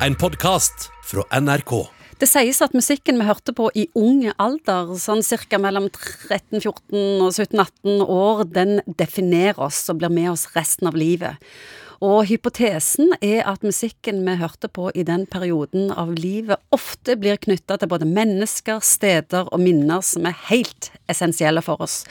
en podkast fra NRK. Det sies at musikken vi hørte på i ung alder, sånn ca. mellom 13-14 og 17-18 år, den definerer oss og blir med oss resten av livet. Og hypotesen er at musikken vi hørte på i den perioden av livet, ofte blir knytta til både mennesker, steder og minner som er helt essensielle for oss.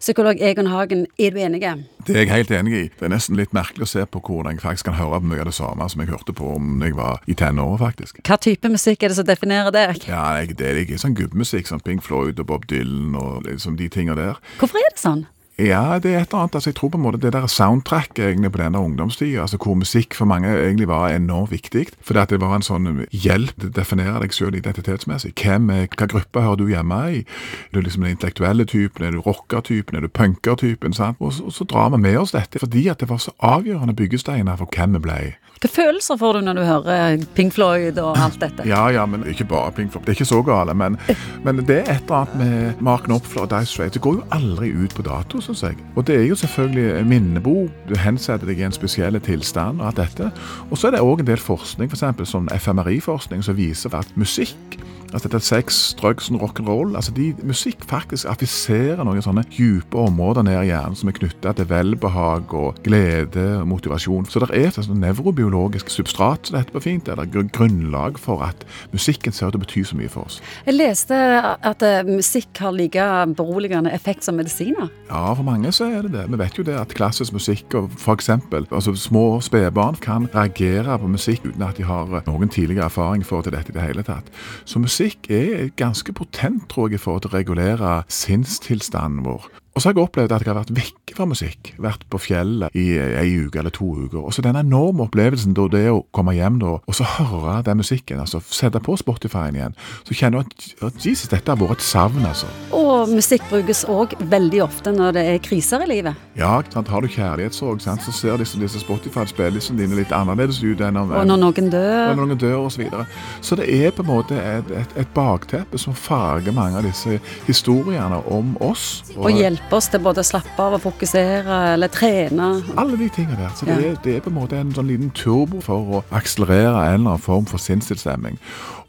Psykolog Egon Hagen, er du enig? Det er jeg helt enig i. Det er nesten litt merkelig å se på hvordan jeg faktisk kan høre på mye av det samme som jeg hørte på om jeg var i tenåra, faktisk. Hva type musikk er det som definerer deg? Ja, Det er ikke sånn gubbemusikk som Pink Floyd og Bob Dylan og liksom de tinga der. Hvorfor er det sånn? Ja, det er et eller annet. altså Jeg tror på en måte det der soundtracket egentlig på denne ungdomstida, altså hvor musikk for mange egentlig var enormt viktig. Fordi at det var en sånn hjelp til å definere deg selv identitetsmessig. Hvem er, Hva gruppe hører du hjemme i? Er du liksom den intellektuelle typen? Er du rockertypen? Er du punkertypen? sant? Og så, og så drar vi med oss dette fordi at det var så avgjørende byggesteiner for hvem vi ble. Hvilke følelser får du når du hører Pink Floyd og alt dette? Ja, ja, men ikke bare Pink Floyd. Det er ikke så gale. Men, men det er et eller annet med Mark Knopfler og Dice Straits. Det går jo aldri ut på dato, syns jeg. Og det er jo selvfølgelig minnebok. Du hensetter deg i en spesiell tilstand og alt dette. Og så er det òg en del forskning, f.eks. sånn FMRI-forskning, som viser at musikk Altså dette sex, drugs og rock'n'roll. Altså de, musikk faktisk affiserer noen sånne dype områder ned i hjernen som er knytta til velbehag og glede og motivasjon. Så det er et sånn nevrobiologisk substrat som det heter på fint, eller grunnlag for at musikken ser ut til å bety så mye for oss. Jeg leste at uh, musikk har like beroligende effekt som medisiner. Ja, for mange så er det det. Vi vet jo det at klassisk musikk og f.eks. Altså små spedbarn kan reagere på musikk uten at de har noen tidligere erfaring for til dette i det hele tatt. Så musikk er ganske potent, tror jeg, for å regulere sinnstilstanden vår. Og så har jeg opplevd at jeg har vært vekke fra musikk. Vært på fjellet i ei uke eller to uker. Og så den enorme opplevelsen da det å komme hjem da, og så høre den musikken, altså sette på Spotify-en igjen, så kjenner du at, Jesus, dette har vært et savn, altså. Og musikk brukes òg veldig ofte når det er kriser i livet. Ja, sant? har du kjærlighetssorg, så ser disse, disse Spotify-spillene dine litt annerledes ut enn om Og når noen dør. Når noen dør, og så videre. Så det er på en måte et, et, et bakteppe som farger mange av disse historiene om oss. Og, og hjelper hjelpe oss til både å slappe av og fokusere eller trene. Alle de tingene der. Så det, ja. er, det, er, på en måte en sånn liten turbo for å akselerere en eller annen form for sinnstilstemming.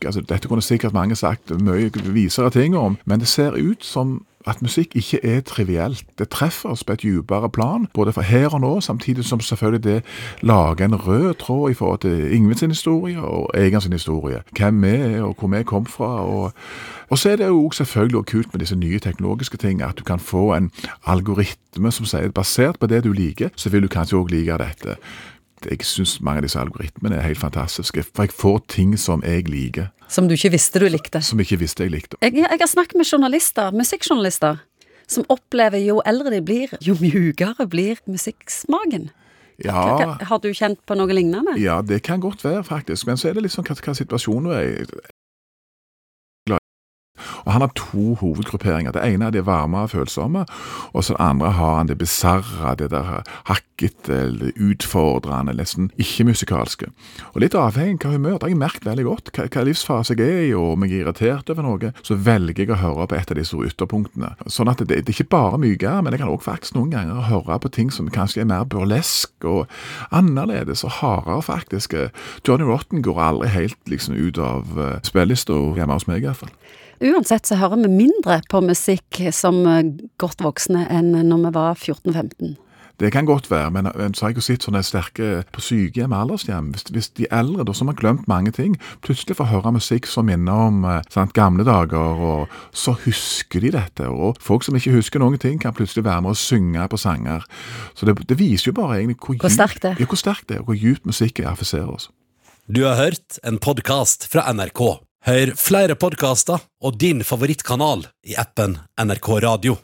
Altså, dette kunne sikkert mange sagt mye visere ting om, men det ser ut som at musikk ikke er trivielt. Det treffer oss på et dypere plan, både for her og nå, samtidig som selvfølgelig det lager en rød tråd i forhold til Ingvild sin historie og Egan sin historie. Hvem vi er, og hvor vi kom fra. Og, og så er det jo selvfølgelig også kult med disse nye teknologiske tingene, at du kan få en algoritme som sier basert på det du liker, så vil du kanskje òg like dette. Jeg syns mange av disse algoritmene er helt fantastiske, for jeg får ting som jeg liker. Som du ikke visste du likte? Som jeg ikke visste jeg likte. Jeg, jeg har snakket med journalister, musikkjournalister, som opplever jo eldre de blir, jo mjukere blir musikksmaken. Ja. Har du kjent på noe lignende? Ja, det kan godt være, faktisk. Men så er det sånn hva, hva situasjonen er. Og Han har to hovedgrupperinger. Det ene er det varme og følsomme, og så det andre har han det bisarre, det der hakkete, utfordrende, nesten ikke-musikalske. Og Litt avhengig av hva humør. Det har jeg merket veldig godt. Hva, livsfase jeg er i, og om jeg er irritert over noe, så velger jeg å høre på et av disse ytterpunktene. Sånn at det, det er ikke bare mykere, men jeg kan også faktisk noen ganger høre på ting som kanskje er mer burlesk og annerledes og hardere, faktisk. Johnny Rotten går aldri helt liksom ut av uh, spillelista hjemme hos meg, iallfall. Uansett så hører vi mindre på musikk som eh, godt voksne enn når vi var 14-15. Det kan godt være, men, men så har jeg jo sett sånne sterke på sykehjem og aldershjem. Hvis, hvis, de eldre da, som har glemt mange ting, plutselig får høre musikk som minner om eh, sant, gamle dager, og så husker de dette. Og folk som ikke husker noen ting, kan plutselig være med og synge på sanger. Så det, det viser jo bare egentlig hvor, hvor sterkt det er. Ja, hvor sterkt det er, og hvor dypt musikk affiserer oss. Du har hørt en podkast fra NRK. Hør flere podkaster og din favorittkanal i appen NRK Radio.